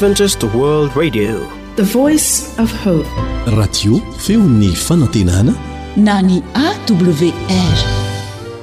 Adventist World Radio, the voice of hope. Radio feony fanantenana na ny AWR.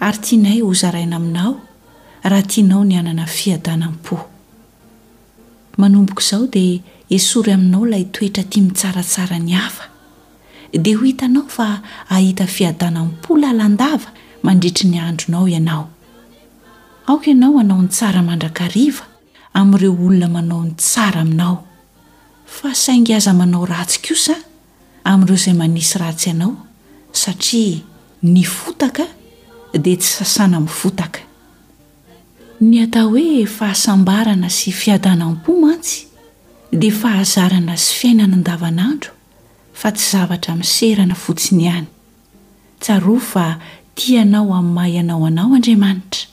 ary tianay hozaraina aminao raha tianao ny hanana fiadanam-po. Manomboka izao dia esory aminao ilay toetra tia mitsaratsara ny hafa, dia ho hitanao fa hahita fiadanam-po lalandava mandritry ny andronao ianao. Aoka ianao hanao ny tsara mandrakariva amin'ireo olona manao ny tsara aminao, fa saingy aza manao ratsy kosa amin'ireo izay manisy ratsy anao, satria ny fotaka dia tsy sasana mifotaka. Ny atao hoe fahasambarana sy fiadanam-po mantsy dia fahazarana sy fiainana andavanandro fa tsy zavatra miserana fotsiny ihany. Tsarovy fa tia anao amin'ny maha ianao anao Andriamanitra.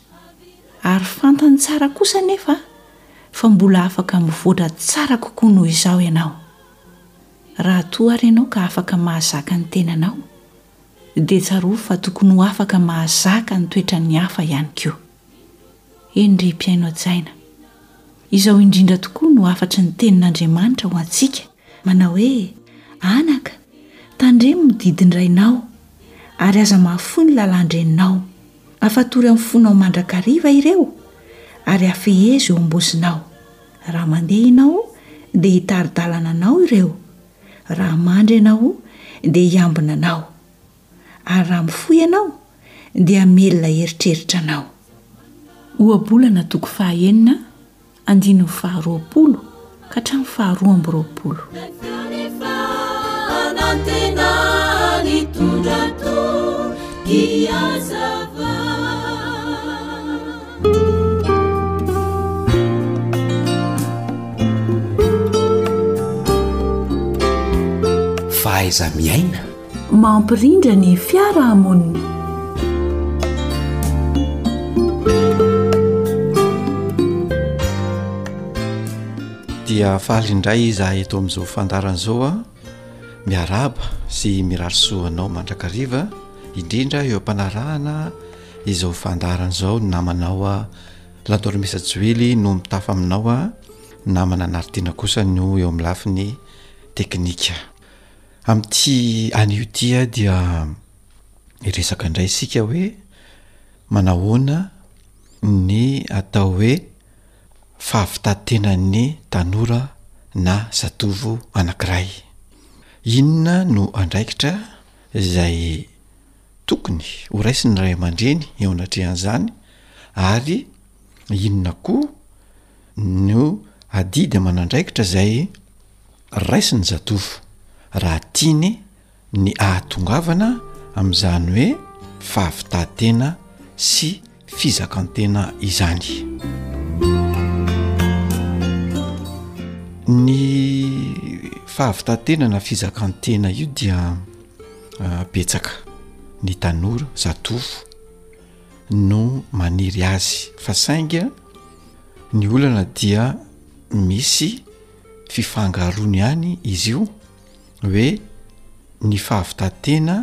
Ary fantany tsara kosa anefa fa mbola afaka mivoatra tsara kokoa noho izao ianao. Raha toa ary ianao ka afaka mahazaka ny tenanao, dia tsarovy fa tokony ho afaka mahazaka ny toetran'ny hafa ihany koa. Henri Piaino Jaina. Izao indrindra tokoa no hafatry ny Tenin'Andriamanitra ho antsika, manao hoe, Anaka, tandremo ny didin-drainao, ary aza mahafoy ny lalàn-dreninao. Afatory amin'ny fonao mandrakariva ireo, ary afehezo eo am-bozonao. Raha mandeha ianao, dia hitari-dalana anao ireo, raha mandry ianao, dia hiambina anao, ary raha mifoha ianao, dia hamelona eritreritra anao. Ohabolana toko fahaenina, andininy faharoapolo ka hatramin'ny faharoa amby roapolo. fahaiza-miaina mampirindra ny fiarahamonina dia faly indray iza eto amin'izao fandarana izao a miaraba sy mirarisoanao mandrakariva indrindra eo am-panarahana Izao fandaharana izao ny namanao a La Dormisa Joely no mitafa aminao a Namana Naritiana kosa no eo amin'ny lafiny teknika. Amin'ity anio ity a dia hiresaka indray isika hoe manahoana ny atao hoe fahavitan-tenan'ny tanora na zatovo anankiray. Inona no andraikitra izay Tokony ho raisin'ny ray aman-dreny eo anatrehan'izany ary inona koa no adidy aman'andraikitra izay raisin'ny zatovo raha tiany ny ahatongavana amin'izany hoe fahavitantena sy fizakan-tena izany. Ny fahavitan-tena na fizakan-tena io dia ah, betsaka ny tanora zatovo no maniry azy fa saingy ny olana dia misy fifangaroany ihany izy io hoe ny fahavitan-tena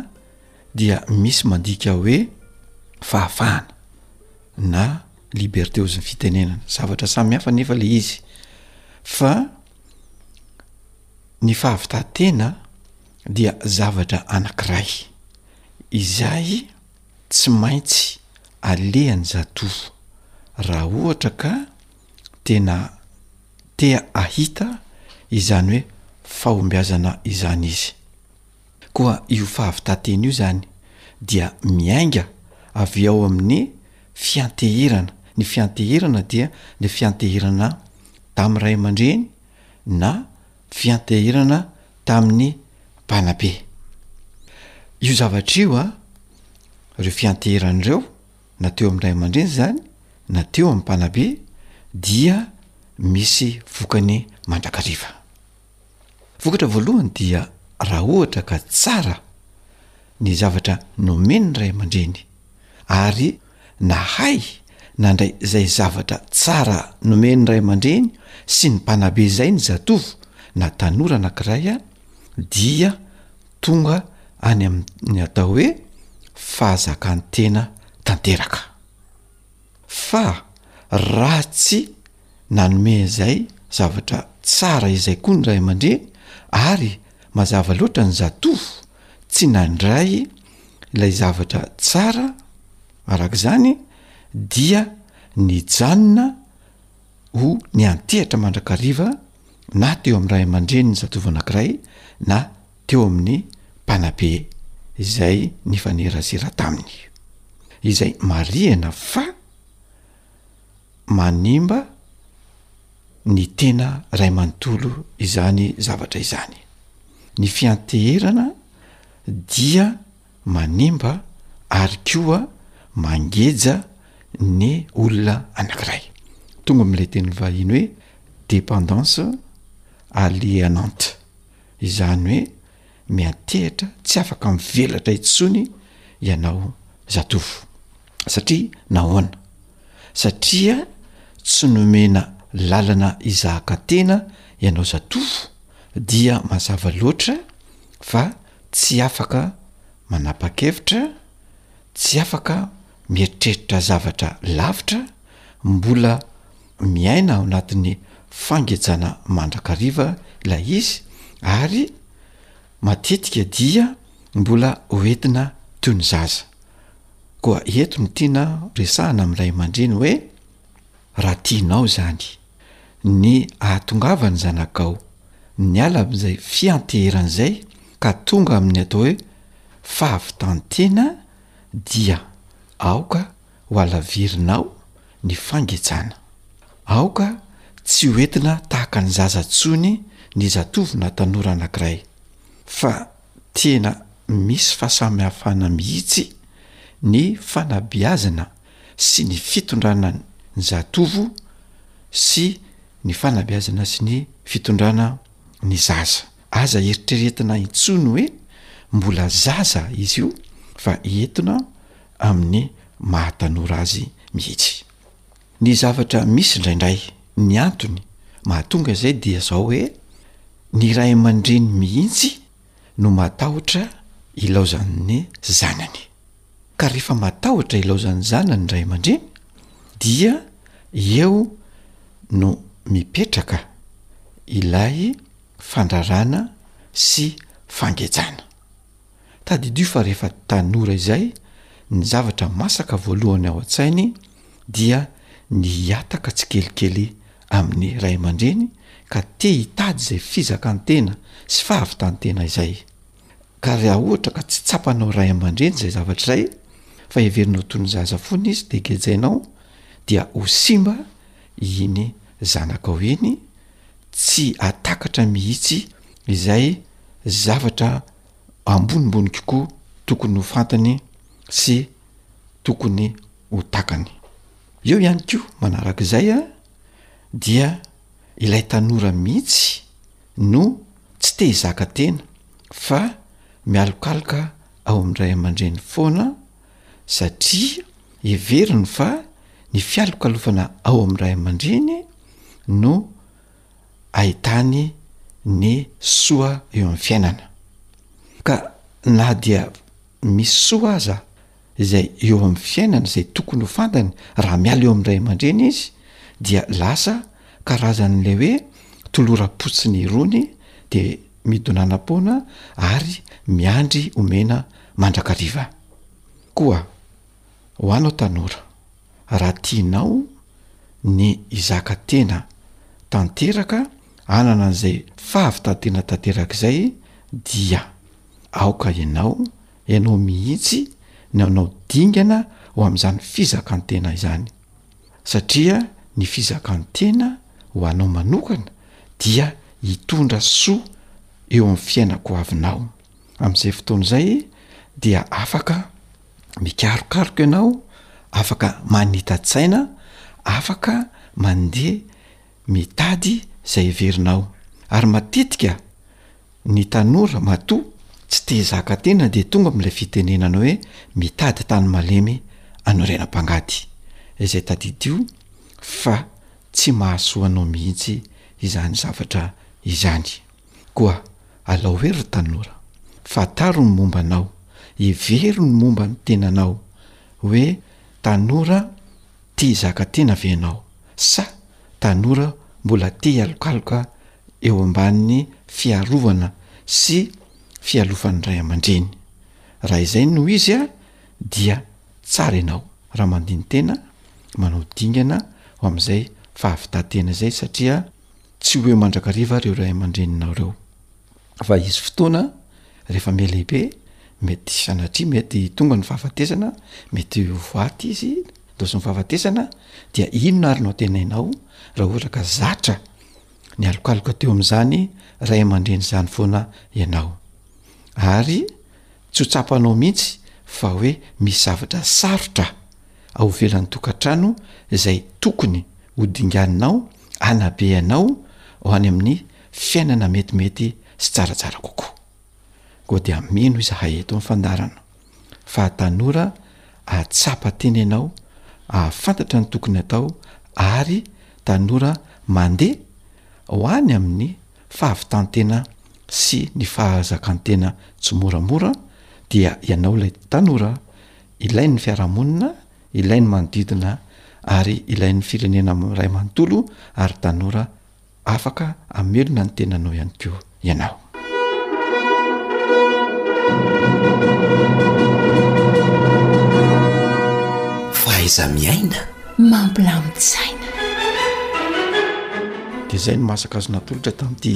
dia misy mandika hoe fahafahana na liberté ozy ny fitenenana zavatra samy hafa nefa le izy fa ny fahavitantena dia zavatra anankiray izay tsy maintsy alehany zatovo raha ohatra ka tena tea ahita izany hoe fahombiazana izany izy Koa io fahavitanteny io izany dia miainga avy ao amin'ny fianteherana. Ny fianteherana dia ny fianteherana tamin'ny ray aman-dreny na fianteherana tamin'ny mpanabe. Io zavatra io, ireo fianteherana ireo, na teo amin'ny ray aman-dreny izany na teo amin'ny mpanabe dia misy vokany mandrakariva. Vokatra voalohany dia raha ohatra ka tsara ny zavatra nomen'ny ray aman-dreny ary nahay nandray izay zavatra tsara nomen'ny ray aman-dreny sy ny mpanabe izay ny zatovo na tanora anankiray dia tonga any amin'ny atao hoe fahazakan-tena tanteraka. fa raha tsy nanome izay zavatra tsara izay koa ny ray aman-dreny ary mazava loatra ny zatovo tsy nandray ilay zavatra tsara araka izany dia nijanona ho niantehatra mandrakariva na teo amin'ny ray aman-drenin'ny zatovo anankiray na teo amin'ny mpanabe izay nifanerasera taminy, izay marihana fa manimba ny tena ray manontolo izany zavatra izany. Ny fianteherana dia. manimba ary koa mangeja ny olona anankiray. Tonga amin'ilay teny vahiny hoe dépendance aliénante, izany hoe miantehitra tsy afaka mivelatra intsony ianao zatovo. Satria nahoana? Satria tsy nomena lalana hizaka tena ianao zatovo dia mazava loatra fa Tsy afaka manapa-kevitra, tsy afaka mieritreritra zavatra lavitra, mbola miaina ao anatin'ny fangejana mandrakariva ilay izy, ary matetika dia mbola hoentina toy ny zaza. Koa eto no tiana resahana amin'ny ray aman-dreny hoe. raha tianao izany, ny ahatongavan'ny zanakao niala amin'izay fianteherana izay ka tonga amin'ny atao hoe fahavitan-tena dia aoka hohalaverinao ny fangejana. Aoka tsy ho entina tahaka ny zaza tsony ny zatovo na tanora anankiray, fa tena misy fahasamihafana mihitsy ny fanabeazana sy ny fitondrana ny zatovo sy ny fanabeazana sy ny fitondrana ny zaza. Aza eritreretina intsony hoe mbola zaza izy io fa entina amin'ny maha tanora azy mihitsy. Ny zavatra misy indraindray, ny antony mahatonga izay dia zao hoe ny ray aman-dreny mihitsy no matahotra ilaozan'ny zanany. Ka rehefa matahotra ilaozan'ny zanany ny ray aman-dreny dia eo no mipetraka ilay fandrarana sy fangejana. Tadidio fa rehefa tanora izay, ny zavatra masaka voalohany ao an-tsainy dia ny hihataka tsikelikely amin'ny ray aman-dreny ka te hitady izay fizakan-tena sy fahavitan-tena izay. Ka raha ohatra ka tsy tsapanao ray aman-dreny izay zavatra izay fa heverinao toy ny zaza foana izy dia gejainao dia ho simba iny zanakao iny, tsy hahatakatra mihitsy izay zavatra ambonimbony kokoa tokony ho fantany sy tokony ho takany. Eo ihany koa manarak'izay dia ilay tanora mihitsy, no tsy te hizaka tena fa mialokaloka ao amin'ny ray aman-dreny foana satria heveriny fa ny fialokalofana ao amin'ny ray aman-dreny no ahitany ny soa eo amin'ny fiainana ka na dia misy soa aza izay eo amin'ny fiainany izay tokony ho fantany raha miala eo amin'ny ray aman-dreny izy dia lasa karazan'ilay hoe toloram-potsiny irony de midonanam-poana ary miandry omena mandrakariva koa ho anao tanora raha tianao ny hizaka tena tanteraka hanana an'izay fahavitantena tanteraka izay dia aoka ianao Ianao mihitsy no hanao dingana ho amin'izany fizakan-tena izany, satria ny fizakan-tena ho anao manokana dia hitondra soa eo amin'ny fiainako ho avinao. Amin'izay fotoana izay dia afaka mikarokaroka ianao, afaka manita-tsaina, afaka mandeha Mitady izay heverinao. Ary matetika ny tanora matoa tsy te hizaka tena dia tonga amin'ilay fitenenana hoe mitady tany malemy anorenam-pangady. Izay tadidio fa tsy mahasoa anao mihitsy izany zavatra izany. Koa alao hery ry tanora, fantaro ny momba anao, hevero ny momba ny tenanao hoe tanora Tia hizaka tena ve ianao? Sa tanora mbola tia hialokaloka eo ambanin'ny fiarovana sy fialofan'ny ray aman-dreny? Raha izay no izy dia tsara ianao raha mandini-tena manao dingana ho amin'izay fahavitantena izay satria tsy ho eo mandrakariva ireo ray aman-dreninao ireo. fa hisy fotoana rehefa miha lehibe mety sanatria mety tonga ny fahafatesana mety ho faty izy ndroso ny fahafatesana dia inona ary no antenainao raha ohatra ka zatra ny alokaloka teo amin'izany ray aman-dreny izany foana ianao ary tsy ho tsapanao mihitsy fa hoe misy zavatra sarotra ao velan'ny tokantrano izay tokony ho dinganinao anabe anao ho any amin'ny fiainana metimety sy tsaratsara kokoa. Koa dia mino izahay eto amin'ny fandaharana fa tanora ahatsapa tena ianao, ahafantatra ny tokony atao ary tanora mandeha ho any amin'ny fahavitan-tena sy ny fahazakan-tena tsimoramora dia ianao ilay tanora ilain'ny fiarahamonina, ilain'ny manodidina ary ilain'ny firenena iray manontolo ary tanora Afaka hamelona ny tenanao ihany koa ianao. Fahaiza-miaina mampilamin-tsaina. Dia izay no maha-sakazon'atolotra tamin'ity.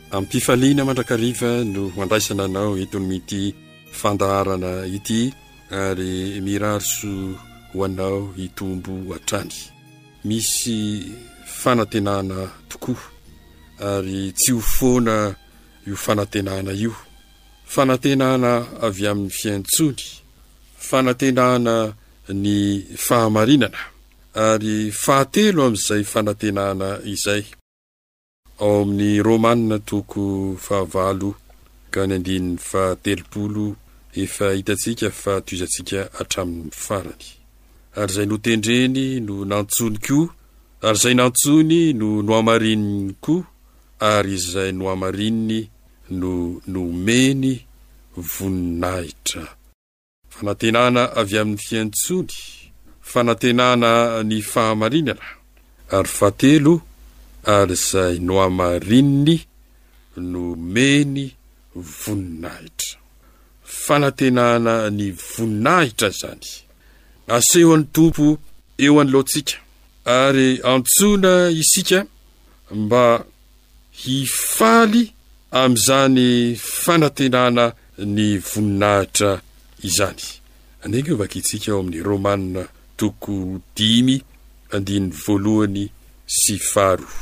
Am-pifaliana mandrakariva no handraisana anao eto amin'ity fandaharana ity ary mirary soa ho anao hitombo hatrany. Misy fanantenana tokoa ary tsy ho foana io fanantenana io. Fanantenana avy amin'ny fiantsoany, fanantenana ny fahamarinana ary fahatelo amin'izay fanantenana izay. Ao amin'ny Romana toko fahavalo ka ny andininy fahatelopolo efa hitantsika fa tohizantsika hatramin'ny farany. Ary izay notendreny no nantsony koa, ary izay nantsony no nohamarininy koa, ary izay nohamarininy no nomeny voninahitra. Fanantenana avy amin'ny fiantsoany, fanantenana ny fahamarinana, ary fahatelo, ary izay nohamarininy nomeny voninahitra. Fanantenana ny voninahitra izany asehon'ny Tompo eo anoloantsika ary antsoina isika mba hifaly amin'izany fanantenana ny voninahitra izany. Andeha koa vakintsika ao amin'ny Romana toko dimy andininy voalohany sy faharoa.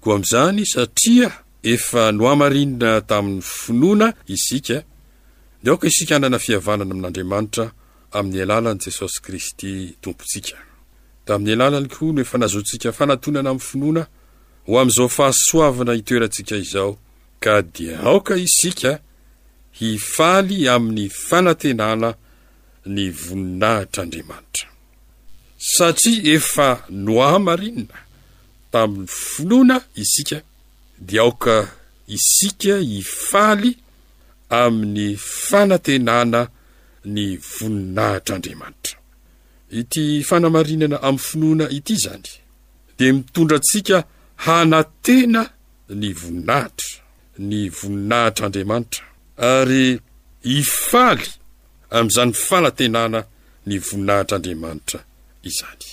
Koa amin'izany, satria efa nohamarinina tamin'ny finoana isika, dia aoka isika hanana fihavanana amin'Andriamanitra amin'ny alalan'i Jesosy Kristy Tompontsika. Tamin'ny alalany koa no efa nahazoantsika fanatonana amin'ny finoana, ho amin'izao fahasoavana itoerantsika izao, ka dia aoka isika hifaly amin'ny fanantenana ny voninahitr'Andriamanitra. Satria efa nohamarinina tamin'ny finoana isika, dia aoka isika hifaly amin'ny fanantenana ny voninahitr'Andriamanitra. Ity fanamarinana amin'ny finoana ity izany. dia mitondra antsika hanantena ny voninahitra, ny voninahitr'Andriamanitra, ary hifaly amin'izany fanantenana ny voninahitr'Andriamanitra izany.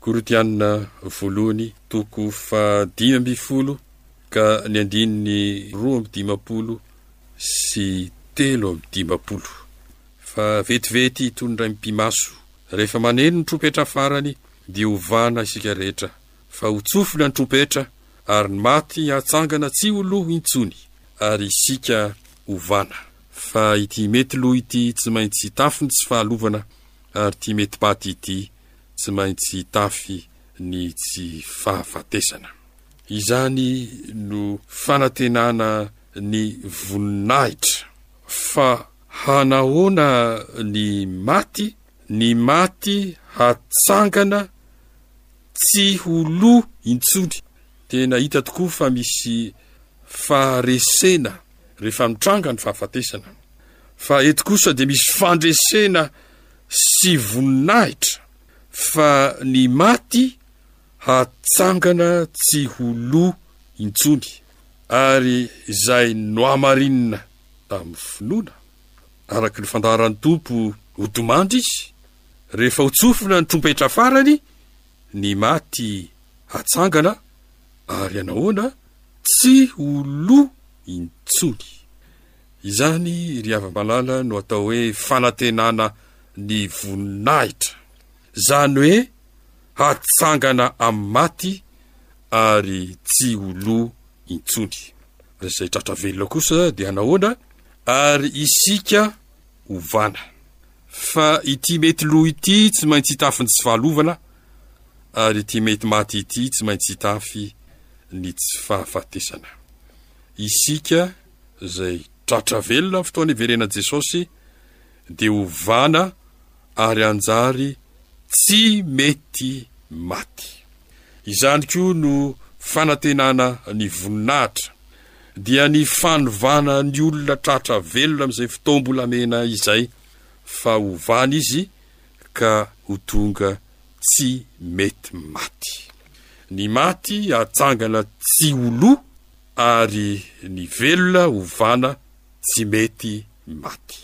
Korintiana Voalohany, toko fahadimy ambin'ny folo ka ny andininy roa amby dimampolo sy telo amby dimampolo. Fa vetivety hitondra ny mpimaso, rehefa maneno ny trompetra farany, Dia hovana isika rehetra, fa ho tsofina ny trompetra, ary ny maty hatsangana tsy ho lo intsony, ary isika hovana. Fa ity mety lo ity tsy maintsy hitafy ny tsy fahalovana, ary ity mety paty ity tsy maintsy hitafy ny tsy fahafatesana. Izany no fanantenana ny voninahitra. Fa hanahoana ny maty? Ny maty hatsangana tsy ho lo intsony. Tena hita tokoa fa misy faharesena rehefa mitranga ny fahafatesana. Fa eto kosa dia misy fandresena sy voninahitra fa ny maty hatsangana tsy ho lo intsony. Ary izay nohamarinina tamin'ny finoana Araka ny fandaharan'ny Tompo, ho tomandry izy, rehefa ho tsofina ny trompetra farany, ny maty hatsangana, ary hanahoana? Tsy ho lo intsony. Izany, ry hava-malala, no atao hoe fanantenana ny voninahitra. Izany hoe hatsangana amin'ny maty ary tsy ho lo intsony. Izay tratra velona kosa dia hanahoana? Ary isika ovana. Fa ity mety lo ity tsy maintsy hitafy ny tsy fahalovana, ary ity mety maty ity tsy maintsy hitafy ny tsy fahafatesana. Isika izay tratra velona amin'ny fotoana hiverenan'i Jesosy dia ovana. ary hanjary tsy mety maty. Izany koa no fanantenana ny voninahitra, dia ny fanovana ny olona tratra velona amin'izay fotoam-bolamena izay, fa hovana izy ka ho tonga tsy mety maty. Ny maty hatsangana tsy ho lo, ary ny velona hovana Tsy mety ny maty.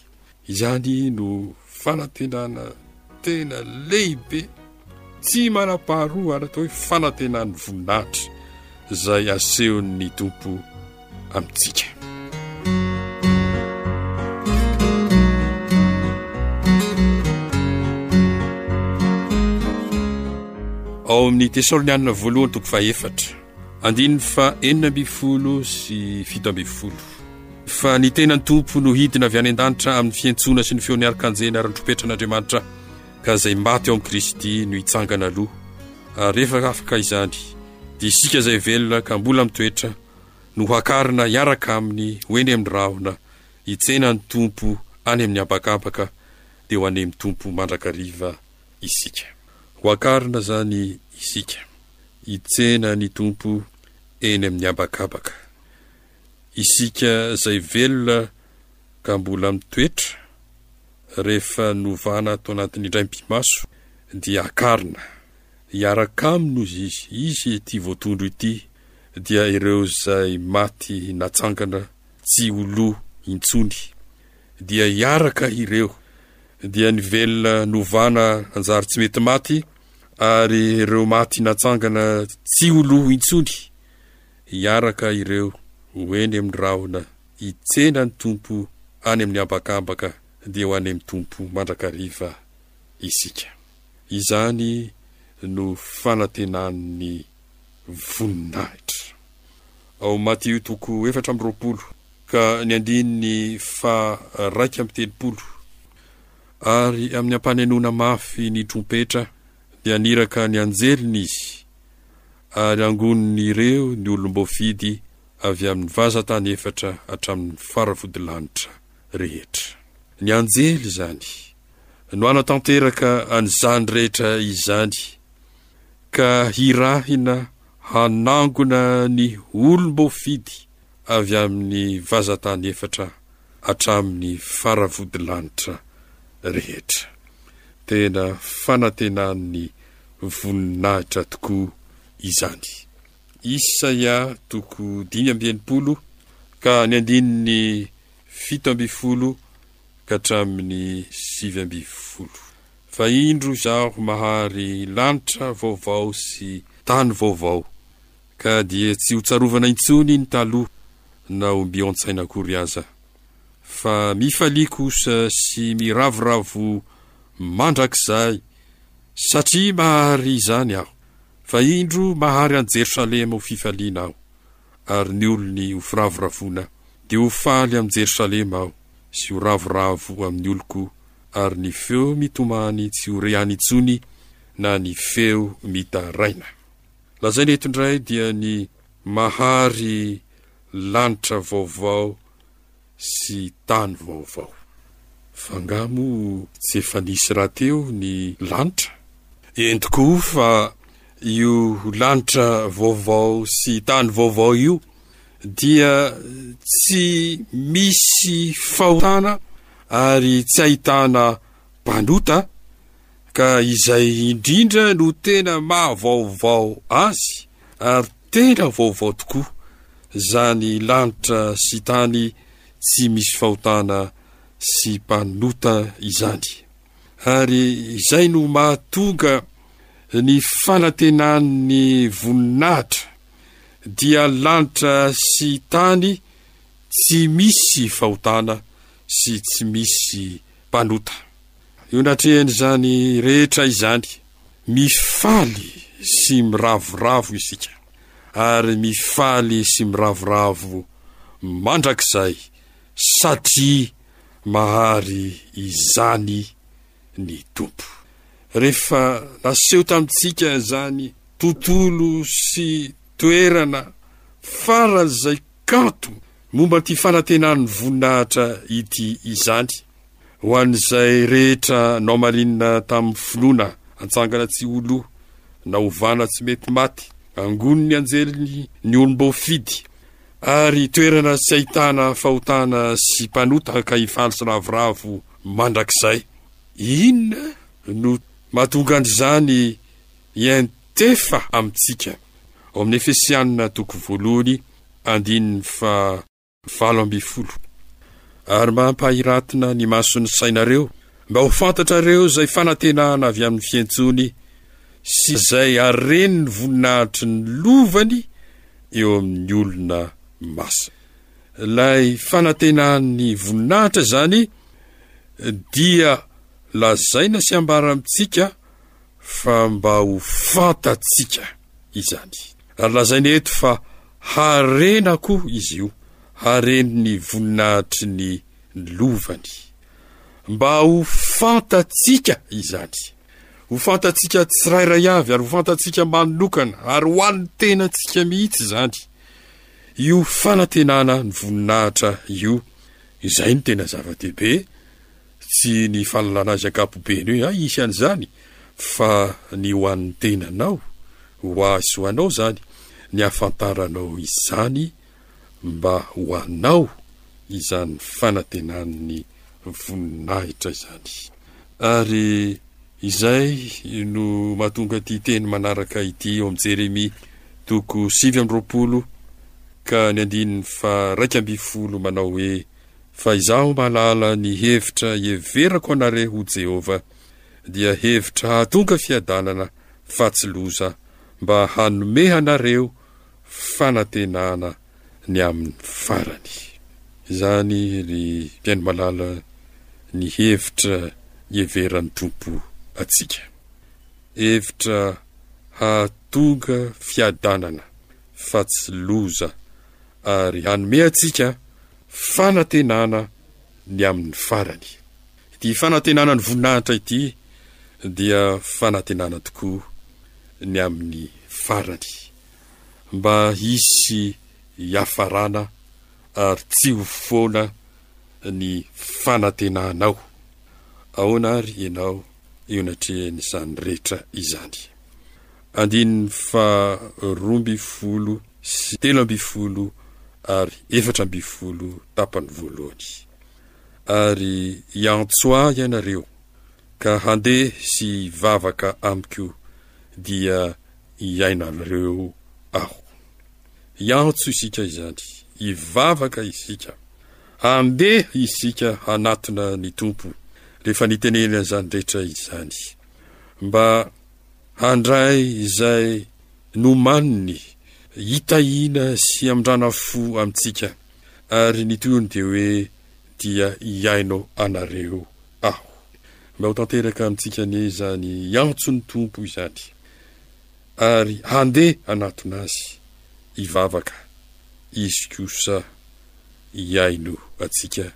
Izany no fanantenana tena lehibe tsy manam-paharoa ary atao hoe fanantenan'ny voninahitra izay asehon'ny Tompo amintsika. Ao amin'ny Tesalonianina voalohany toko fahefatra. Andininy faha enina ambin'ny folo sy fito ambin'ny folo. Fa ny tenan'ny Tompo no hidina avy any an-danitra amin'ny fiantsoana sy ny feon'ny arkanjely ary ny trompetran'Andriamanitra, ka izay maty ao amin'i Kristy no hitsangana aloha, ary rehefa afaka izany, dia isika izay velona ka mbola mitoetra no hakarina hiaraka Aminy ho eny amin'ny rahona, hitsena ny Tompo any amin'ny habakabaka, dia ho an'ny Tompo mandrakariva isika. Ho hakarina izany isika. hitsena ny Tompo eny amin'ny habakabaka. Isika izay velona ka mbola mitoetra, rehefa novana ato anatin'ny draim-pimaso, dia hakarina. Hiaraka aminy hoy Izy ity voatondro ity, dia ireo izay maty natsangana tsy ho lo intsony, dia hiaraka ireo, dia ny velona novana hanjary tsy mety maty, ary ireo maty natsangana tsy ho lo intsony hiaraka ireo ho eny amin'ny rahona hitsena ny Tompo any amin'ny ambakambaka dia ho any amin'ny Tompo mandrakariva isika. Izany no fanantenan'ny voninahitra. Ao Matio toko efatra amby roapolo ka ny andininy faha iraika amby telopolo. ary amin'ny ampanenoana mafy ny trompetra dia niraka ny anjeliny izy, ary angonin'ireo ny olom-boafidy avy amin'ny vazan-tany efatra hatramin'ny faravodilanitra rehetra. Ny anjely izany no hanatanteraka an'izany rehetra izany, ka hirahina hanangona ny olom-boafidy avy amin'ny vazatany efatra hatramin'ny faravodilanitra rehetra. Tena fanantenan'ny voninahitra tokoa izany. Isaia toko dimy amby enimpolo ka ny andininy fito ambin'ny folo ka hatramin'ny sivy ambin'ny folo. Fa indro izaho mahary lanitra vaovao sy tany vaovao. Ka dia tsy ho tsarovana intsony ny taloha na ho mby ao an-tsaina akory aza. Fa mifalia kosa sy miravoravo mandrakizay satria mahary izany aho, fa indro mahary an'i Jerosalema ho fifaliana aho, ary ny olony ho firavoravoana, dia ho faly amin'i Jerosalema aho sy ho ravoravo amin'ny oloko, ary ny feo mitomany tsy ho re any intsony na ny feo mitaraina. Lazaina eto indray dia ny mahary lanitra vaovao sy tany vaovao. Fa angaha moa tsy efa nisy rahateo ny lanitra? Eny tokoa fa io lanitra vaovao sy tany vaovao io dia tsy misy fahotana ary tsy ahitana mpanota ka izay indrindra no tena maha vaovao azy ary tena vaovao tokoa zany lanitra sy tany tsy misy fahotana sy mpanota izany ary izay no mahatonga ny fanatenan'ny voninahitra dia lanitra sy tany tsy misy fahotana sy tsy misy mpanota. Eo anatrehan'izany rehetra izany, mifaly sy miravoravo isika, ary mifaly sy miravoravo mandrakizay, satria mahary izany ny Tompo. Rehefa naseho tamintsika izany tontolo sy toerana faran'izay kanto, Momba ity fanantenan'ny voninahitra ity izany, ho an'izay rehetra nohamarinina tamin'ny finoana hatsangana tsy ho lo na hovana tsy mety maty, angon'ny anjeliny ny olom-boafidy, ary toerana tsy ahitana fahotana sy mpanota ankahifaly sy ravoravo mandrakizay. Inona no mahatonga an'izany hiantefa amintsika? Ao amin'ny Efesianina toko voalohany. andininy faha valo ambin'ny folo Ary mba hampahiratina ny mason'ny sainareo mba ho fantatrareo izay fanantenana avy amin'ny fiantsony sy izay haren'ny voninahitry ny lovany eo amin'ny olona masina. Ilay fanantenan'ny voninahitra izany dia lazaina sy ambara amintsika Fa mba ho fantatsika izany. Ary lazaina eto fa harena koa izy io, haren'ny voninahitry ny lovany. Mba ho fantatsika izany. Ho fantatsika tsirairay avy, ary ho fantatsika manokana, ary ho an'ny tenantsika mihitsy izany, io fanantenana ny voninahitra io. Izay no tena zava-dehibe. Tsy ny fanalana azy ankapobeny hoe aisy any izany, fa ny ho an'ny tenanao, ho ahy sy ho anao izany, ny hahafantaranao izany mba ho anao izany fanantenan'ny voninahitra izany. Ary izay no mahatonga ity teny manaraka ity ao amin'ny Jeremia toko sivy amby roapolo ka ny andininy faha iraika ambin'ny folo manao hoe. Fa izaho mahalala ny hevitra iheverako anare ho Jehovah, dia hevitra hahatonga fiadanana fa tsy loza, mba hanome anareo fanantenana ny amin'ny farany. Izany ry mpihaino malala ny hevitra iheveran'ny Tompo antsika. Hevitra hahatonga fiadanana fa tsy loza ary hanome antsika fanantenana ny amin'ny farany. Ity fanantenana ny voninahitra ity dia fanantenana tokoa ny amin'ny farany, mba hisy hiafarana ary tsy ho foana ny fanantenanao. Ahoana ary ianao? eo anatrehan'izany rehetra izany. Andininy faharoa ambin'ny folo sy telo ambin'ny folo ary efatra ambin'ny folo tapany voalohany. Ary hiantso ahy ianareo, ka handeha sy hivavaka amiko, dia hiainanareo aho. Hiantso isika izany. Hivavaka isika. Handeha isika hanatona ny Tompo, rehefa niteneniny an'izany rehetra izany, mba handray izay nomaniny hitahiana sy hamindrana fo amintsika. Ary ny tohiny dia hoe, Dia hihaino anareo Aho. Mba ho tanteraka amintsika anie izany antson'ny Tompo izany. ary handeha hanatona azy hivavaka, izy kosa hihaino antsika,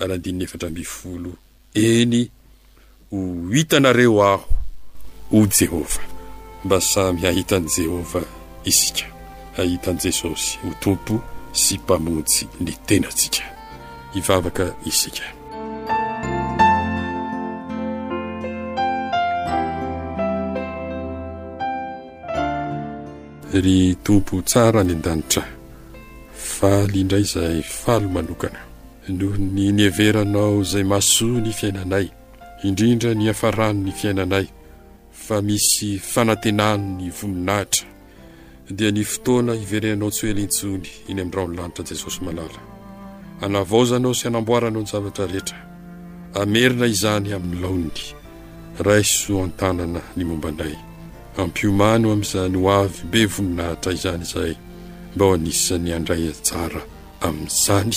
ary andininy efatra ambin'ny folo, Eny, ho hitanareo Aho, hoy Jehovah. Mba samy hahita an'i Jehovah isika, hahita an'i Jesosy ho Tompo sy Mpamonjy ny tenantsika. hivavaka isika. Ry Tompo tsara any an-danitra, faly indray izay faly manokana noho ny niheveranao izay mahasoa ny fiainanay, indrindra ny hiafaran'ny fiainanay, fa misy fanantenan'ny voninahitra. dia ny fotoana hiverenanao tsy ho ela intsony eny amin'ny rahon'ny lanitra Jesosy malala. Anavaozanao sy anamboaranao ny zavatra rehetra. Amerina izany amin'ny laoniny. Raiso an-tanana ny momba anay. Ampiomano amin'izany ho avy be voninahitra izany izay mba ho anisan'ny handray anjara amin'izany.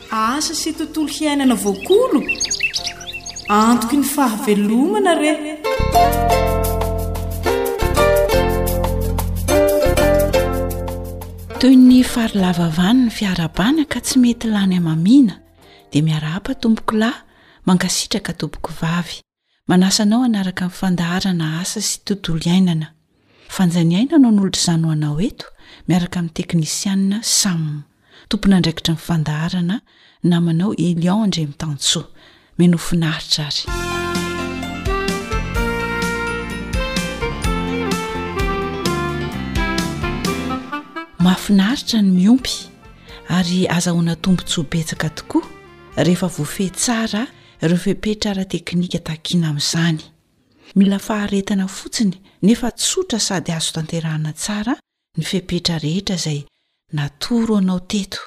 Asa sy tontolo hiainana voakolo? Antoky ny fahavelomana re! Toy ny farilavavany ny fiarahabana ka tsy mety lany amamiana dia miarahaba tompokolahy, mankasitraka tompokovavy. Manasa anao hanaraka ny fandaharana Asa sy Tontolo Iainana. Fanja Niaina no anolotra izany ho anao eto, miaraka amin'ny teknisianina Sam. Tompon'andraikitry ny fandaharana, namanao Elion Andriamitansoa. Mino ho finaritra ary. Mahafinaritra ny miompy, ary azahoana tombontsoa betsaka tokoa rehefa voafehy tsara ireo fepetra ara-teknika takiana amin'izany. Mila faharetana fotsiny nefa tsotra sady azo tanterahana tsara ny fepetra rehetra izay natoro anao teto.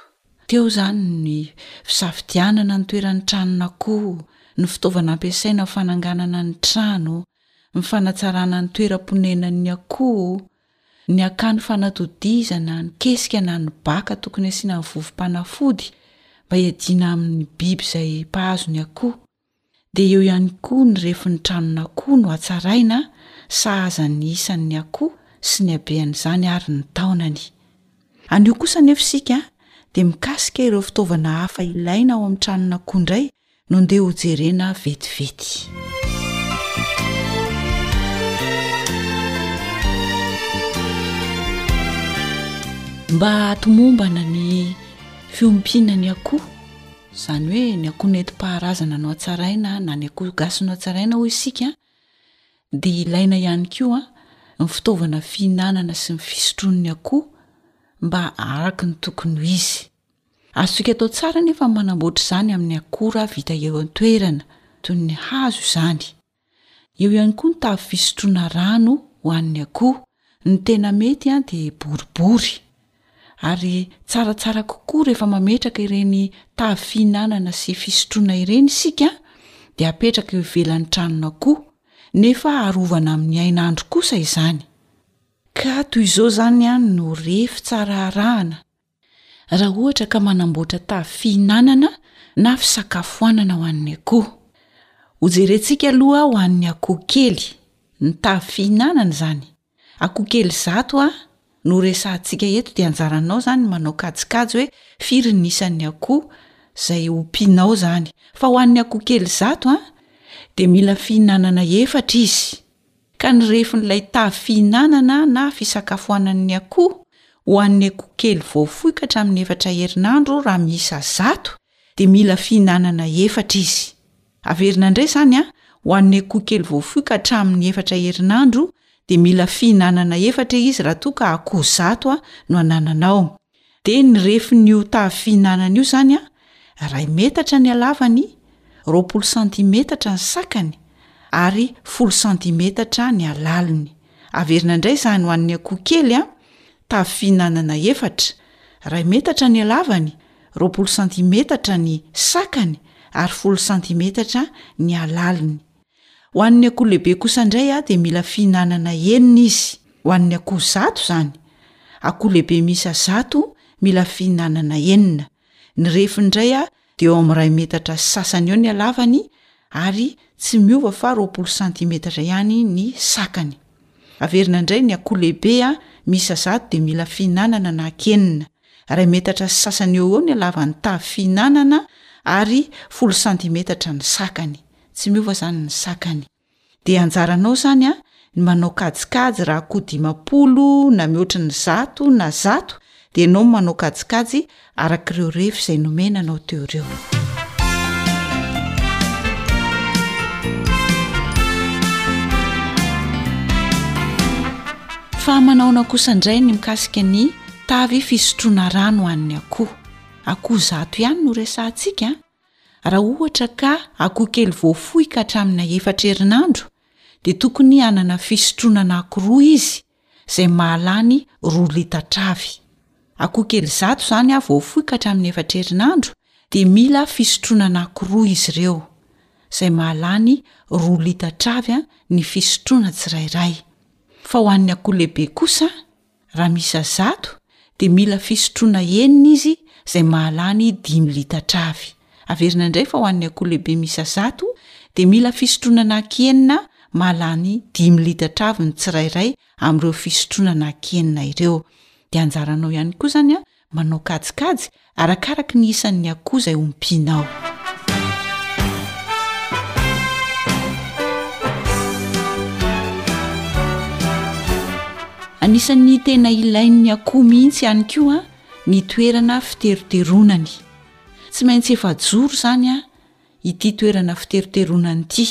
Teo izany ny fisafidianana ny toeran'ny tranon'akoho, ny fitaovana ampiasaina amin'ny fananganana ny trano, ny fanatsarana ny toeram-ponenan'ny akoho, Ny hakany fanatodizana, ny kesika na ny baka tokony asiana vovom-panafody mba hiadiana amin'ny biby izay mpahazo ny akoho. Dia eo ihany koa ny refin'ny tranon'akoho no hatsaraina sahaza ny isan'ny akoho sy ny habean'izany ary ny taonany. Anio kosa anefa isika dia mikasika ireo fitaovana hafa ilaina ao amin'ny tranon'akoho indray no ndeha ho jerena vetivety. mba hahatomombana ny fiompiana ny akoho izany hoe ny akoho nentim-paharazana no hatsaraina na ny akoho gasy no hatsaraina hoy isika dia ilaina ihany koa ny fitaovana fihinanana sy ny fisotroan'ny akoho mba araka ny tokony ho izy Azontsika atao tsara anefa ny manamboatra izany amin'ny akora vita eo an-toerana, toy ny hazo izany. Eo ihany koa ny tavy fisotroana rano ho an'ny akoho, ny tena mety dia boribory. Ary tsaratsara kokoa rehefa mametraka ireny tavy fihinanana sy fisotroana ireny isika dia apetraka eo ivelan'ny tranon'akoho, nefa arovana amin'ny hainandro kosa izany. Ka toy izao izany no refy tsara arahana raha ohatra ka manamboatra tavy fihinanana na fisakafoanana ho an'ny akoho. Hojerentsika aloha ho an'ny akoho kely, ny tavy fihinanana izany. Akoho kely zato ha, no resahantsika eto dia anjaranao izany ny manao kajikajy hoe firy ny isan'ny akoho izay hompianao izany. Fa ho an'ny akoho kely zato ha, dia mila fihinanana efatra izy. ka ny refin'ilay tavy fihinanana na fisakafoanan'ny akoho ho an'ny akoho kely vao foy ka hatramin'ny efatra herinandro raha miisa zato dia mila fihinanana efatra izy. Averina indray izany an, ho an'ny akoho kely vao foy ka hatramin'ny efatra herinandro dia mila fihinanana efatra izy raha toa ka akoho zato no anananao. Dia ny refin'io tavy fihinanana io izany an, iray metatra ny halavany, roapolo santimetatra ny sakany ary folo santimetatra ny halaliny. Averina indray izany ho an'ny akoho kely an, tavy fihinanana efatra, iray metatra ny halavany, roapolo santimetatra ny sakany ary folo santimetatra ny halaliny. Ho an'ny akoho lehibe kosa indray dia mila fihinanana enina izy. Ho an'ny akoho zato izany. Akoho lehibe miisa zato mila fihinanana enina. Ny refiny indray dia eo amin'ny iray metatra sy sasany eo ny halavany ary tsy miova fa roapolo santimetatra ihany ny sakany. Averina indray ny akoho lehibe miisa zato dia mila fihinanana naka enina. Iray metatra sy sasany eo ho eo ny halavan'ny tavy fihinanana ary folo santimetatra ny sakany. Tsy miova izany ny sakany. Dia anjaranao izany an, ny manao kajikajy raha akoho dimampolo na mihoatry ny zato na zato dia ianao no manao kajikajy araka ireo refy izay nomena anao teo ireo. Fa manaona kosa indray ny mikasika ny tavy fisotroana rano ho an'ny akoho. Akoho zato ihany no resahantsika an! Raha ohatra ka akoho kely voafoy ka hatramina efatra herinandro dia tokony hanana fisotronana akoho roa izy izay mahalany roa litatra avy. Akoho kely zato izany a voafoy ka hatramin'ny efatra herinandro dia mila fisotronana akoho roa izy ireo, izay mahalany roa litatra avy ny fisotroana tsirairay. Fa ho an'ny akoho lehibe kosa, Raha miisa zato dia mila fisotroana enina izy izay mahalany dimy litatra avy. Averina indray fa ho an'ny akoho lehibe miisa zato dia mila fisotroana naki enina mahalany dimy litatra avy ny tsirairay amin'ireo fisotroana naki enina ireo. Dia anjaranao ihany koa izany Manao kajikajy arakaraky ny isan'ny akoho izay ompianao. Anisan'ny tena ilain'ny akoho mihitsy ihany koa ny toerana fiteroteronany. Tsy maintsy efajoro izany ity toerana fiteroteronany ity.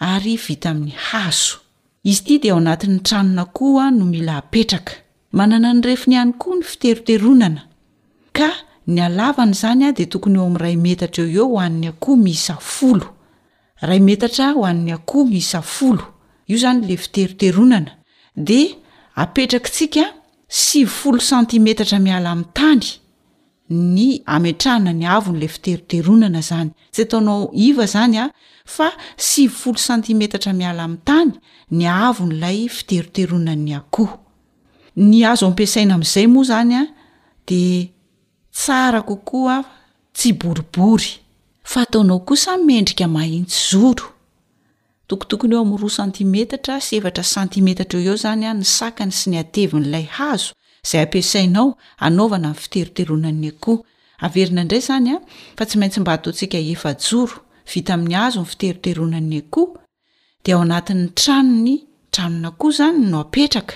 ary vita amin'ny hazo. Izy ity dia ao anatin'ny tranon'akoho no mila apetraka. Manana ny refiny ihany koa ny fiteroteronana, ka ny halavany izany dia tokony eo amin'ny iray metatra eo eo ho an'ny akoho miisa folo. Iray metatra ho an'ny akoho miisa folo, io izany ilay fiteroteronana, dia apetrakitsika sivifolo santimetatra miala amin'ny tany. ny ametrahana ny haavon'ilay fiteroteronana izany tsy ataonao iva izany a fa sivy folo santimetatra miala amin'ny tany ny haavon'ilay fiteroteronan'ny akoho ny azo ampiasaina amin'izay moa izany a dia tsara kokoa tsy boribory fa ataonao kosa mendrika mahitsy zoro Tokotokony eo amin'ny roa santimetatra sy efatra santimetatra eo eo izany ny sakany sy ny hatevin'ilay hazo izay ampiasainao hanaovana ny fiteroteronan'ny akoho. Averina indray izany fa tsy maintsy mba ataontsika efajoro vita amin'ny hazo ny fiteroteronan'ny akoho, dia ao anatin'ny tranony, tranon'akoho izany, no apetraka.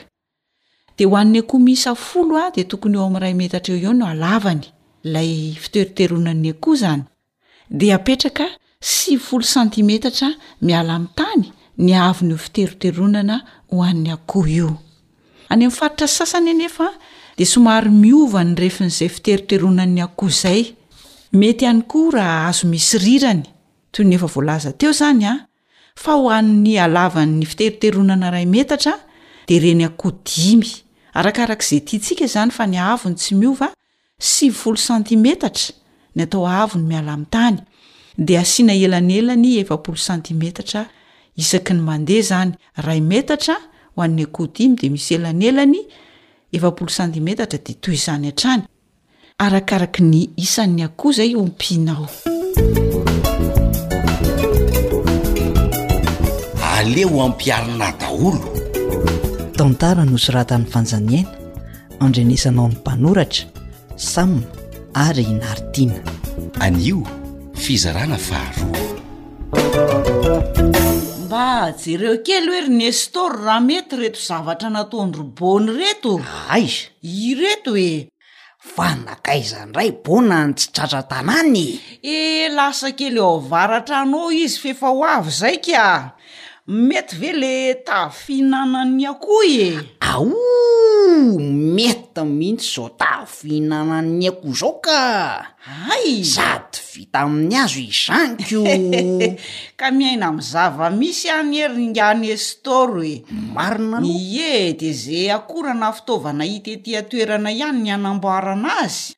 dia ho an'ny akoho miisa folo a dia tokony eo amin'iray metatra eo eo no alavany ilay fiteriteronan'ny akoho izany dia apetraka sivy folo santimetatra miala amin'ny tany ny avon'io fiteriteronana ho an'ny akoho io any amin'ny faritra sasany anefa dia somary miova ny refin'izay fiteriteronan'ny akoho izay mety ihany koa raha azo misy rirany toy ny efa voalaza teo izany a fa ho an'ny halavan'ny fiteroteronana iray metatra dia reny akoho dimy, arakaraka izay tiantsika izany fa ny haavony tsy miova, sivifolo santimetatra ny atao haavony miala amin'ny tany, dia asiana elanelany efapolo santimetatra isaky ny mandeha izany, iray metatra ho an'ny akoho dimy dia misy elanelany efapolo santimetatra dia toy izany hatrany, arakaraky ny isan'ny akoho izay ompianao alea ho ampiarina daholo tantara nosoratan'ny fanjaniaina andrenesanao ny mpanoratra sam ary inaritiana anio fizarana faharoa mba jereo kely hoe ry nestor raha mety reto zavatra nataony ry bony reto aiza Ireto e! Fa nankaiza ndray bona ny tsy tratra tanàna e! Eh lasa kely eo avaratra anao izy f'efa ho avy zay ka! Mety ve le tavy fihinanan'ny akoho e! Aouh! Mety mihitsy zao tavy fihinanan'ny akoho zao ka! Hay! Sady vita amin'ny hazo izany koh! Ka miaina amin'ny zava-misy ihany ery ingahy Nestor e! Marina aloha! Ie, dia ze akora na fitaovana hita ety an-toerana ihany ny hanamboarana azy.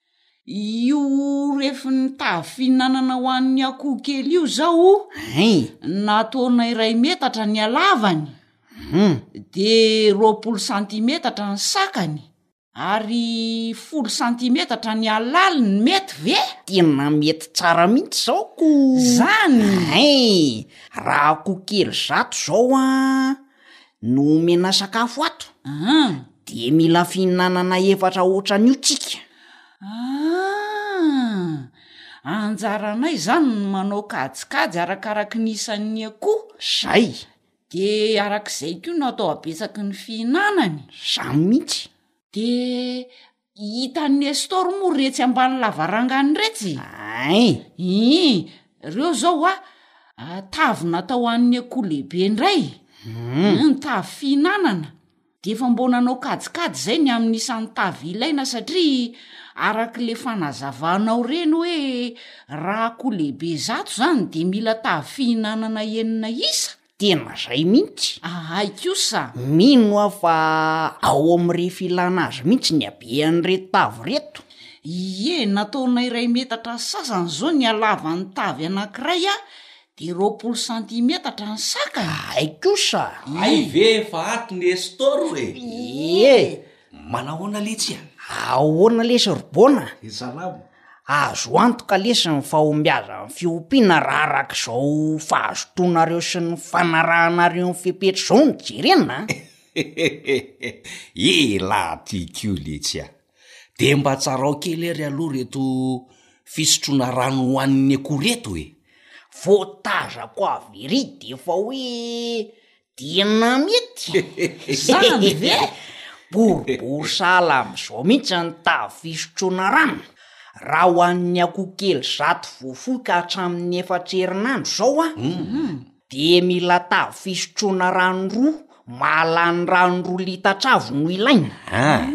Io refin'ny tavy fihinanana ho an'ny akoho kely io izao, Hein! na taona iray metatra ny halavany, Hum! dia roapolo santimetatra ny sakany, Ary folo santimetatra ny halaliny, mety ve? Tena mety tsara mihitsy izao ko! Zany? Hein! Raha akoho kely zato izao an, no omena sakafo ato, dia mila fihinanana efatra ohatran'io tsika. Ah! Anjaranay izany ny manao kajikajy arakaraky ny isan'ny akoho? Zay! De arak'izay koa no atao habetsaky ny fihinanany? Zany mihitsy. De hitan'i Nestor moa retsy ambany lavarangany retsy? Ein! Ii, reo zao hoa tavy natao an'ny akoho lehibe indray. Hum! Ny tavy fihinanana. Dia efa mbô nanao kajikajy izay ny amin'ny isan'ny tavy ilaina satria arak'le fanazavanao reny hoe raha akoho lehibe zato izany dia mila tavy fihinanana enina isa? Tena izay mihitsy. Ahay kosa. Mino aho fa ao amin'irefy ilana azy mihitsy ny habean'ireto tavy ireto. Ie, nataonay iray metatra sasany izao ny halavan'ny tavy anankiray Dia roapolo santimetatra ny saka? Hay kosa! Hay ve efa ato ny Estor e? Ie! Manahoana letsy a? Ahoana lesy ry Bona? Salama. Azo antoka lesy ny fahombiazan'ny fiompiana raha araka izao fahazotoanareo sy ny fanarahanareo ny fepetra izao no jerena a! Elah tiako io letsy a! de mba tsarao kely ary aloha reto fisotroana rano hoan'ny akoho reto e, votazako avy ery de efa hoe dynamite zany ve e, boribory sahala amzao mihitsy ny taha fisotroana rano, raha hoan'ny akoho kely zato voafoy ka hatramin'ny efatra herinandro zao an, dia mila tavy fisotroana rano roa mahalany rano roa litatra avy no ilaina. Ah,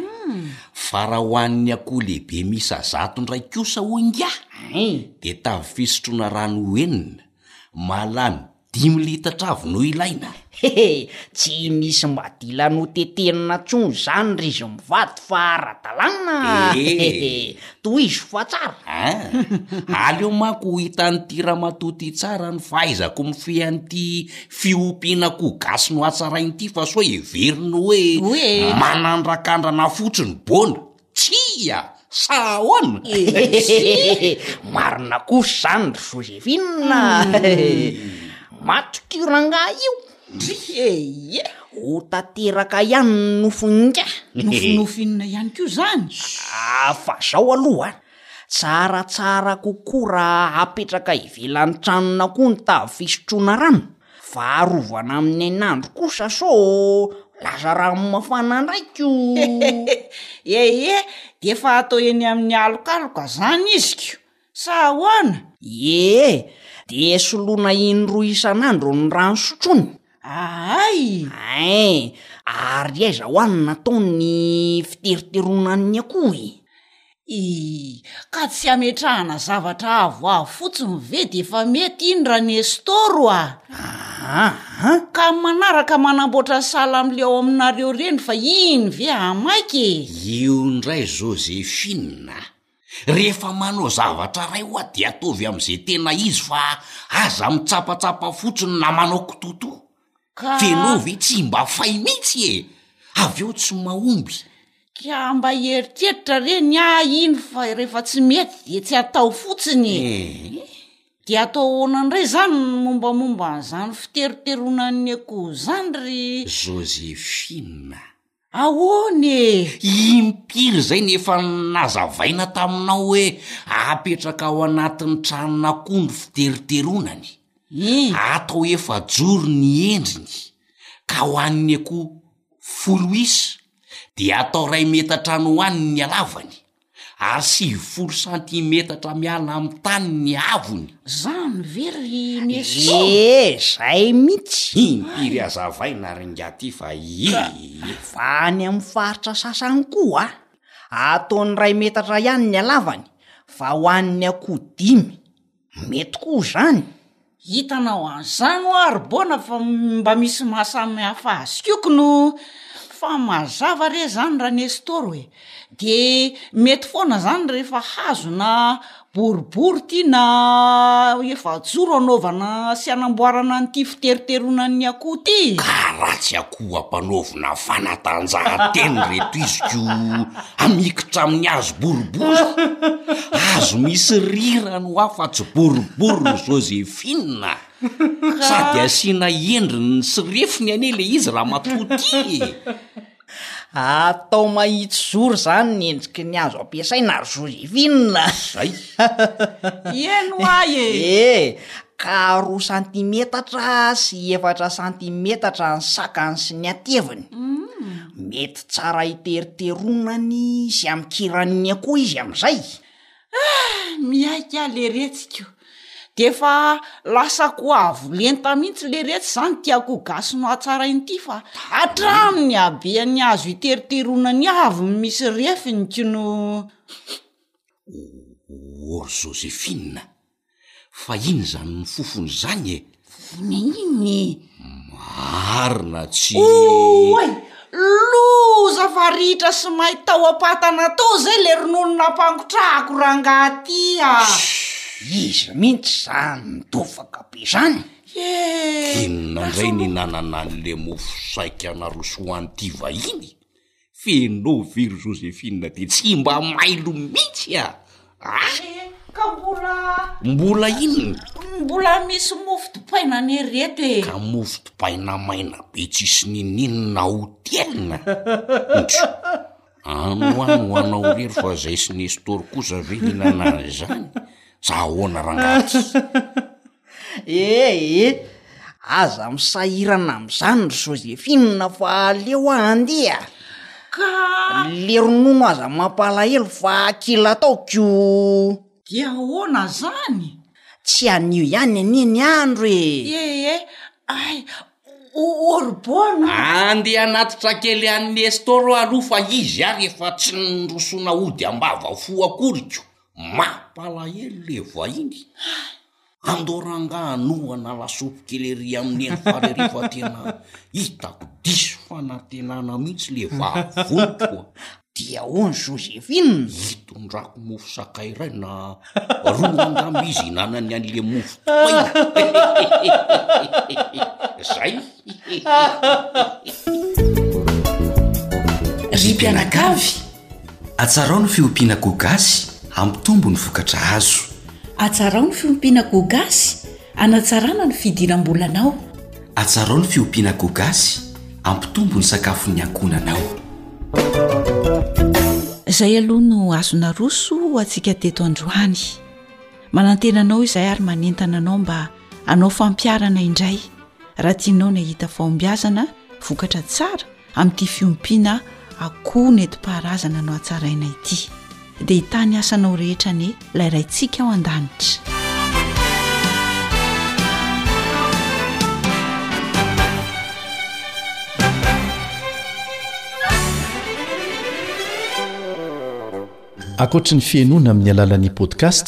fa raha ho an'ny akoho lehibe miisa zato indray kosa hoy ingahy, eh. dia tavy fisotroana rano enina mahalany dimy litatra avy no ilaina. Hehe, tsy misy mbadila notetenina intsony izany ry izy mivady fa ara-dalàna. Eh. Tohizo fa tsara. Ah! Aleo manko ho hitan'ity ramatoa ty tsara ny fahaizako mifehy an'ity fiompiana akoho gasy nohatsarainy ity fa sao heveriny hoe Hoe? manandrakandrana fotsiny bona. Tsia! Sa ahoana? Tsia! Marina kosa izany ry Josephine a. Maty ity rangahy io. Ndrii e! ie! Ho tanteraka ihany ny nofy nga! Nofinofy inona ihany koa izany? Ah, fa zao aloha an! Tsaratsara kokoa raha hapetraka ivelan'ny tranona koa ny tavy fisotroana rano, fa arovana amin'ny hainandro kosa so lasa rano mafana ndray ko! Hehe! ie! Dia efa atao eny amin'ny alokaloka izany izy ko! Sa ahoana? Ie, dia esolona indroa isan'andro ny rano sotroiny? Ahay! Ein! Ary aiza ho any no natao ny fiteriteronan'ny akoho e? Ii, Ka tsy hametrahana zavatra avoavo fotsiny ve dia efa mety iny ra Nestôro a? Aa! Ka ny manaraka manamboatra sahala amin'ilay ao aminareo ireny fa iny ve hahamaika e? Io indray Zôzefina a! Rehefa manao zavatra iray ho'a dia ataovy amin'izay tena izy fa aza mitsapatsapa fotsiny na manao kitoto. Ka. Fa ianao ve tsy mba fay mihitsy e! Avy eo tsy mahomby. Ka mba hieritreritra re ny ahy iny fa rehefa tsy mety dia tsy atao fotsiny e! Ee. Dia atao ahoana indray izany ny mombamomba an'izany fiteroteronan'ny akoho izany ry. Josefina. Ahoana e? Impiry izay no efa nazavaina taminao hoe apetraka ao anatin'ny tranon'akondro fideriterona ny atao efajoro ny endriny ka ho an'ny akoho folo isa dia atao iray metatra any ho any ny halavany? Ary sivifolo santimetatra miala amin'ny tany ny havony. Zany ve ry Neso? Ee, zay mihitsy. Impiry hazavaina ry Ngatifa ee. Fa any amin'ny faritra sasany koa ataony iray metatra ihany ny halavany fa ho an'ny akoho dimy. Mety koa zany. Hitanao an'izany oa ry bona fa mba misy maha samy hafa azy kioky no fa mazava re izany ra Nestor e! de mety foana zany rehefa hazona boribory ity na efajoro anaovana sy anamboarana an'ity fiteriteronan'ny akoho ity e! Ka raha tsy akoho ampanaovina fanatanjahantena re toiziko. Amikitra amin'ny hazo boribory. Hazo misy rirany ho ahy fa tsy boribory ry Josephine. Sady asiana endriny sy refiny anie le izy ramatoa ty e! Atao mahitsizoro izany ny endriky ny hazo ampiasaina ry Josephine. Zay. Heno ahy e! Ee, ka roa santimetatra sy efatra santimetatra ny sakany sy ny hateviny. Mety tsara hiteriteroana ny izy am kirania koa izy amzay. Ah! miaiky ah le retsiko defa lasa ko avo lenta mintsy le retsy zany tiako ho gasy no hatsarainy ty fa hatramy ny habeany azo hiteriteroana ny avo no misy refiny ko no. Or Josephine Fa inona izany mifofona izany e? Fofona inona e? Marina tsy. Oay! Loza fa ritra sy may tao am-patana tao zay le ronono nampangotrahako rangaha ty a! Shh! Iza mihitsy izany midofaka be izany? Hee! Inona indray ny nanana an'le mofo saika narosoan'ity vahiny? Fenoy ve ry Josephine de tsy mba mailo mihitsy a! Ah! Ka mbola. Mbola inona? Mbola misy mofo dipaina anie ry reto e! Ka mofo dipaina maina be tsisy nininona ao hotelina? Ndry! Ano any ho anao irery fa zay sy Nestor kosa ve hihinana an'izany sa ahoana rangaha ty? Ee, aza misahirana amin'izany ry Josephine fa aleo aho handeha ka le ronono aza mampalahelo fa kila ataoko Dia ahoana izany? Tsy anio ihany anie ny andro e! Ee, ay, oh ry Bôna a! Andeha hanatitra kely an'i Nestor aho aloha fa izy ary efa tsy nirosoana hody am-bava fo akoriko. Mampalahelo le vahiny hay! Andao rangahy hanohana lasopy kely ery amin'ny eny fary ery fa tena hitako diso fanantenana mihitsy le vavoniko a! Dia ahoana Josephine? Hitondrako mofo sakay iray na roa angamba izy hinanany an'le mofo tokoina. Zay! Ry mpianakavy, atsarao ny fiompiana goa gasy hampitombo ny vokatra azo. Atsarao ny fiompiana goa gasy hanatsarana ny fidiram-bolanao. Atsarao ny fiompiana goa gasy hampitombo ny sakafon'ny ankohonanao. Izay aloha no azo naroso ho antsika teto androany. Manantena anao izahay ary manentana anao mba hanao fampiharana indray. raha tianao ny hahita fahombiazana vokatra tsara amin'ity fiompiana akoho nentim-paharazana no hatsaraina ity dia hitany asanao rehetra anie ilay raintsika ao an-danitra akoatry ny fihainoana amin'ny alalan'ny podcast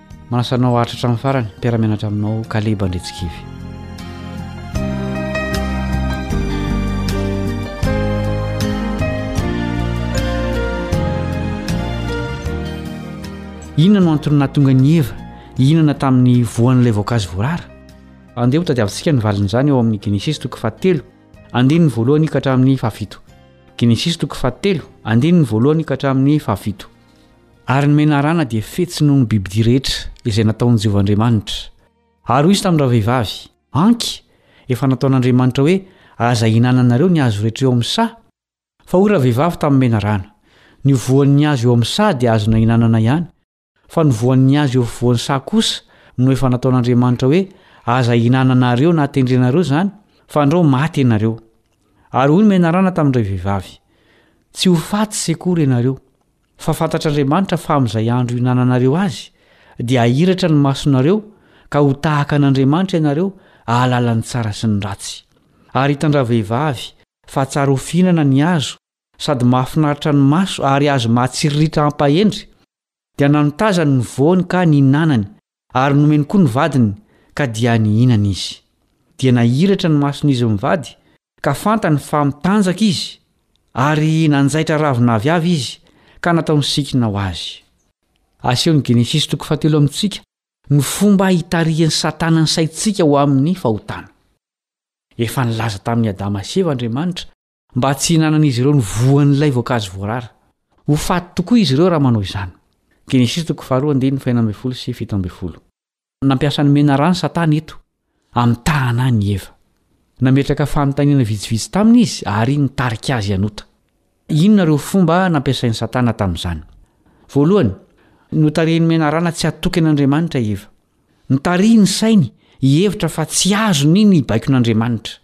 Manasa anao haharitra hatramin'ny farany mpiara-mianatra aminao Kaleba Andritsikivy. Inona no antony nahatonga ny Eva hihinana tamin'ny voan'ilay voankazo voarara? Andeha ho tadiavintsika ny valin'izany ao amin'ny Genesisy toko fahatelo andininy voalohany ka hatramin'ny fahafito. Genesisy toko fahatelo andininy voalohany ka hatramin'ny fahafito. Ary ny menarana dia fetsy noho ny bibidia rehetra, izay nataon'i Jehovah Andriamanitra. Ary hoy izy tamin'ny ravehivavy, Anky! Efa nataon'Andriamanitra hoe aza ihinananareo ny hazo rehetra eo amin'ny saha. Fa hoy ravehivavy tamin'ny menarana, Ny voan'ny hazo eo amin'ny saha dia azonay ihinanana ihany, fa ny voan'ny hazo eo afovoan'ny saha kosa no efa nataon'Andriamanitra hoe aza ihinananareo na tendrenareo izany, fa andrao maty ianareo. Ary hoy ny menarana tamin'ilay vehivavy, Tsy ho faty akory ianareo. Fa fantatr'Andriamanitra fa amin'izay andro hinananareo azy, dia hahiratra ny masonareo, ka ho tahaka an'Andriamanitra ianareo, hahalala ny tsara sy ny ratsy. Ary hitan-dravehivavy, fa tsara ho fihinana ny hazo, sady mahafinaritra ny maso, ary hazo mahatsiriritra hampahendry, dia nanotazany ny voany ka nihinanany, Ary nomeny koa ny vadiny ka dia nihinana izy. Dia nahiratra ny mason'izy mivady ka fantany fa mitanjaka izy, ary nanjaitra ravina avy avy izy ka nataony sikina ho azy. Asehon'i Genesisy toko fahatelo amintsika ny fomba hitarihan'i Satana ny saintsika ho amin'ny fahotana. Efa nilaza tamin'i Adama sy Eva Andriamanitra mba tsy hihinanan'izy ireo ny voan'ilay voankazo voarara. Ho faty tokoa izy ireo raha manao izany. Nampiasa ny menarany Satana eto, hamitahana ahy ny Eva. Nametraka fanontaniana vitsivitsy taminy izy ary nitarika azy hanota. Inona ireo fomba nampiasain'i Satana tamin'izany? Voalohany, notarihin'ny menarana tsy hatoky an'Andriamanitra i Eva. Nitarihy ny sainy hihevitra fa tsy azony ny baikon'Andriamanitra.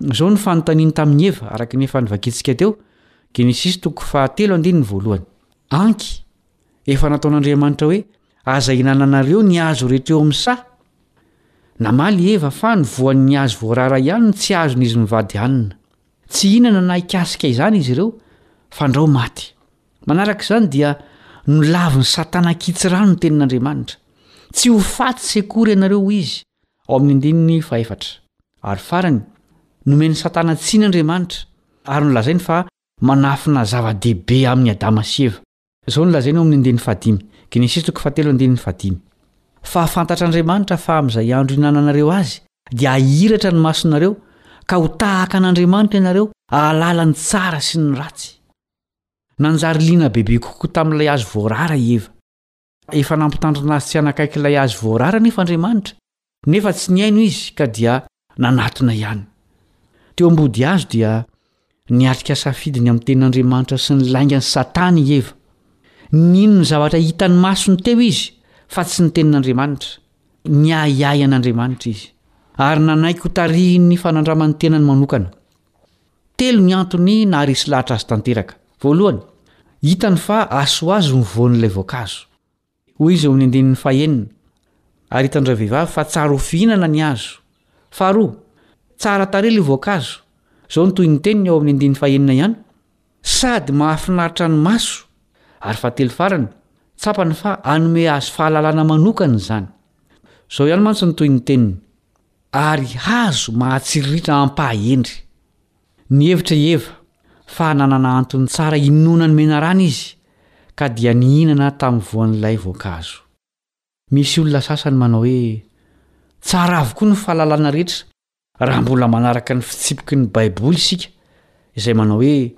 Izao no fanontaniany tamin'i Eva, araka ny efa novakintsika teo, Genesisy toko fahatelo andininy voalohany. Anky, efa nataon'Andriamanitra hoe, Aza ihinananareo ny hazo rehetra eo amin'ny saha. Namaly i Eva fa ny voan'ny hazo voarara ihany no tsy azon'izy mivady hanina. Tsy hihinana na hikasika izany izy ireo, fandrao maty. Manaraka izany dia nolavin'i Satana an-kitsirano ny tenin'Andriamanitra. Tsy ho faty sy akory ianareo, hoy izy. Ao amin'ny andininy fahefatra ary farany, nomen'i Satana tsiny Andriamanitra ary nolazainy fa manafina zava-dehibe amin'i Adama sy Eva. Izao no lazainy ao amin'ny andininy fahadimy, Genesisy toko fahatelo andininy fahadimy, Fa fantatr'Andriamanitra fa amin'izay andro ihinananareo azy dia hahiratra ny masonareo, ka ho tahaka an'Andriamanitra ianareo, hahalala ny tsara sy ny ratsy. Nanjary liana bebe kokoa tamin'ilay hazo voarara i Eva. Efa nampitandrina azy tsy hanakaiky ilay azy voarara anefa Andriamanitra, nefa tsy nihaino izy ka dia nanatona ihany. Teo am-bodihazo dia niatrika safidy ny amin'ny tenin'Andriamanitra sy ny laingany Satana i Eva. Nino ny zavatra hitan'ny masony teo izy fa tsy ny tenin'Andriamanitra. Niahiahy an'Andriamanitra izy, ary nanaiky hotarihin'ny fanandraman'ny tenany manokana. Telo ny antony naharesy lahatra azy tanteraka. Voalohany, hitany fa asoazo ny voan'ilay voankazo. Hoy izy eo amin'ny andininy fahenina, Ary hitan'ireo vehivavy fa tsara ho fihinana ny azo. Faharoa, tsara tarehy ilay voankazo. Izao no tohin'ny teniny ao amin'ny andininy fahenina ihany, Sady mahafinaritra ny maso. Ary fahatelo farany, tsapany fa hanome azy fahalalana manokana izany. Izao ihany mantsy ny tohin'ny teniny. ary hazo mahatsiriritra ampaha-hendry. Nihevitra i Eva fa nanana antony tsara inoana ny menarana izy, ka dia nihinana tamin'ny voan'ilay voankazo. Misy olona sasany manao hoe, Tsara avokoa ny fahalalana rehetra raha mbola manaraka ny fitsipiky ny Baiboly isika, izay manao hoe,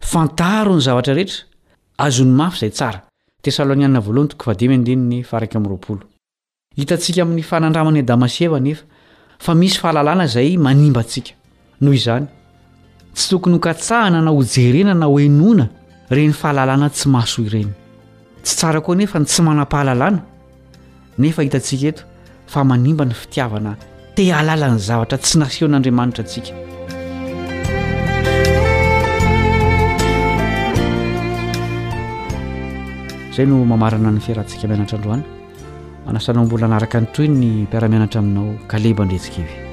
Fantaro ny zavatra rehetra, azony mafy izay tsara. Tesalonianina Voalohany toko fahadimy andininy faha-iraika amby roapolo. Hitantsika amin'ny fanandraman'i Adama sy Eva anefa fa misy fahalalana izay manimba antsika. Noho izany, tsy tokony hokatsahana na hojerena na hohenoina ireny fahalalana tsy mahasoa ireny. Tsy tsara koa anefa ny tsy manam-pahalalana, nefa hitantsika eto fa manimba ny fitiavana te hahalala ny zavatra tsy nasehon'Andriamanitra antsika. Izay no mamarana ny fiarantsika mianatra androany. Manasanao mbola anaraka ny toy ny mpiaramianatra aminao Kaleba Andretsikivy.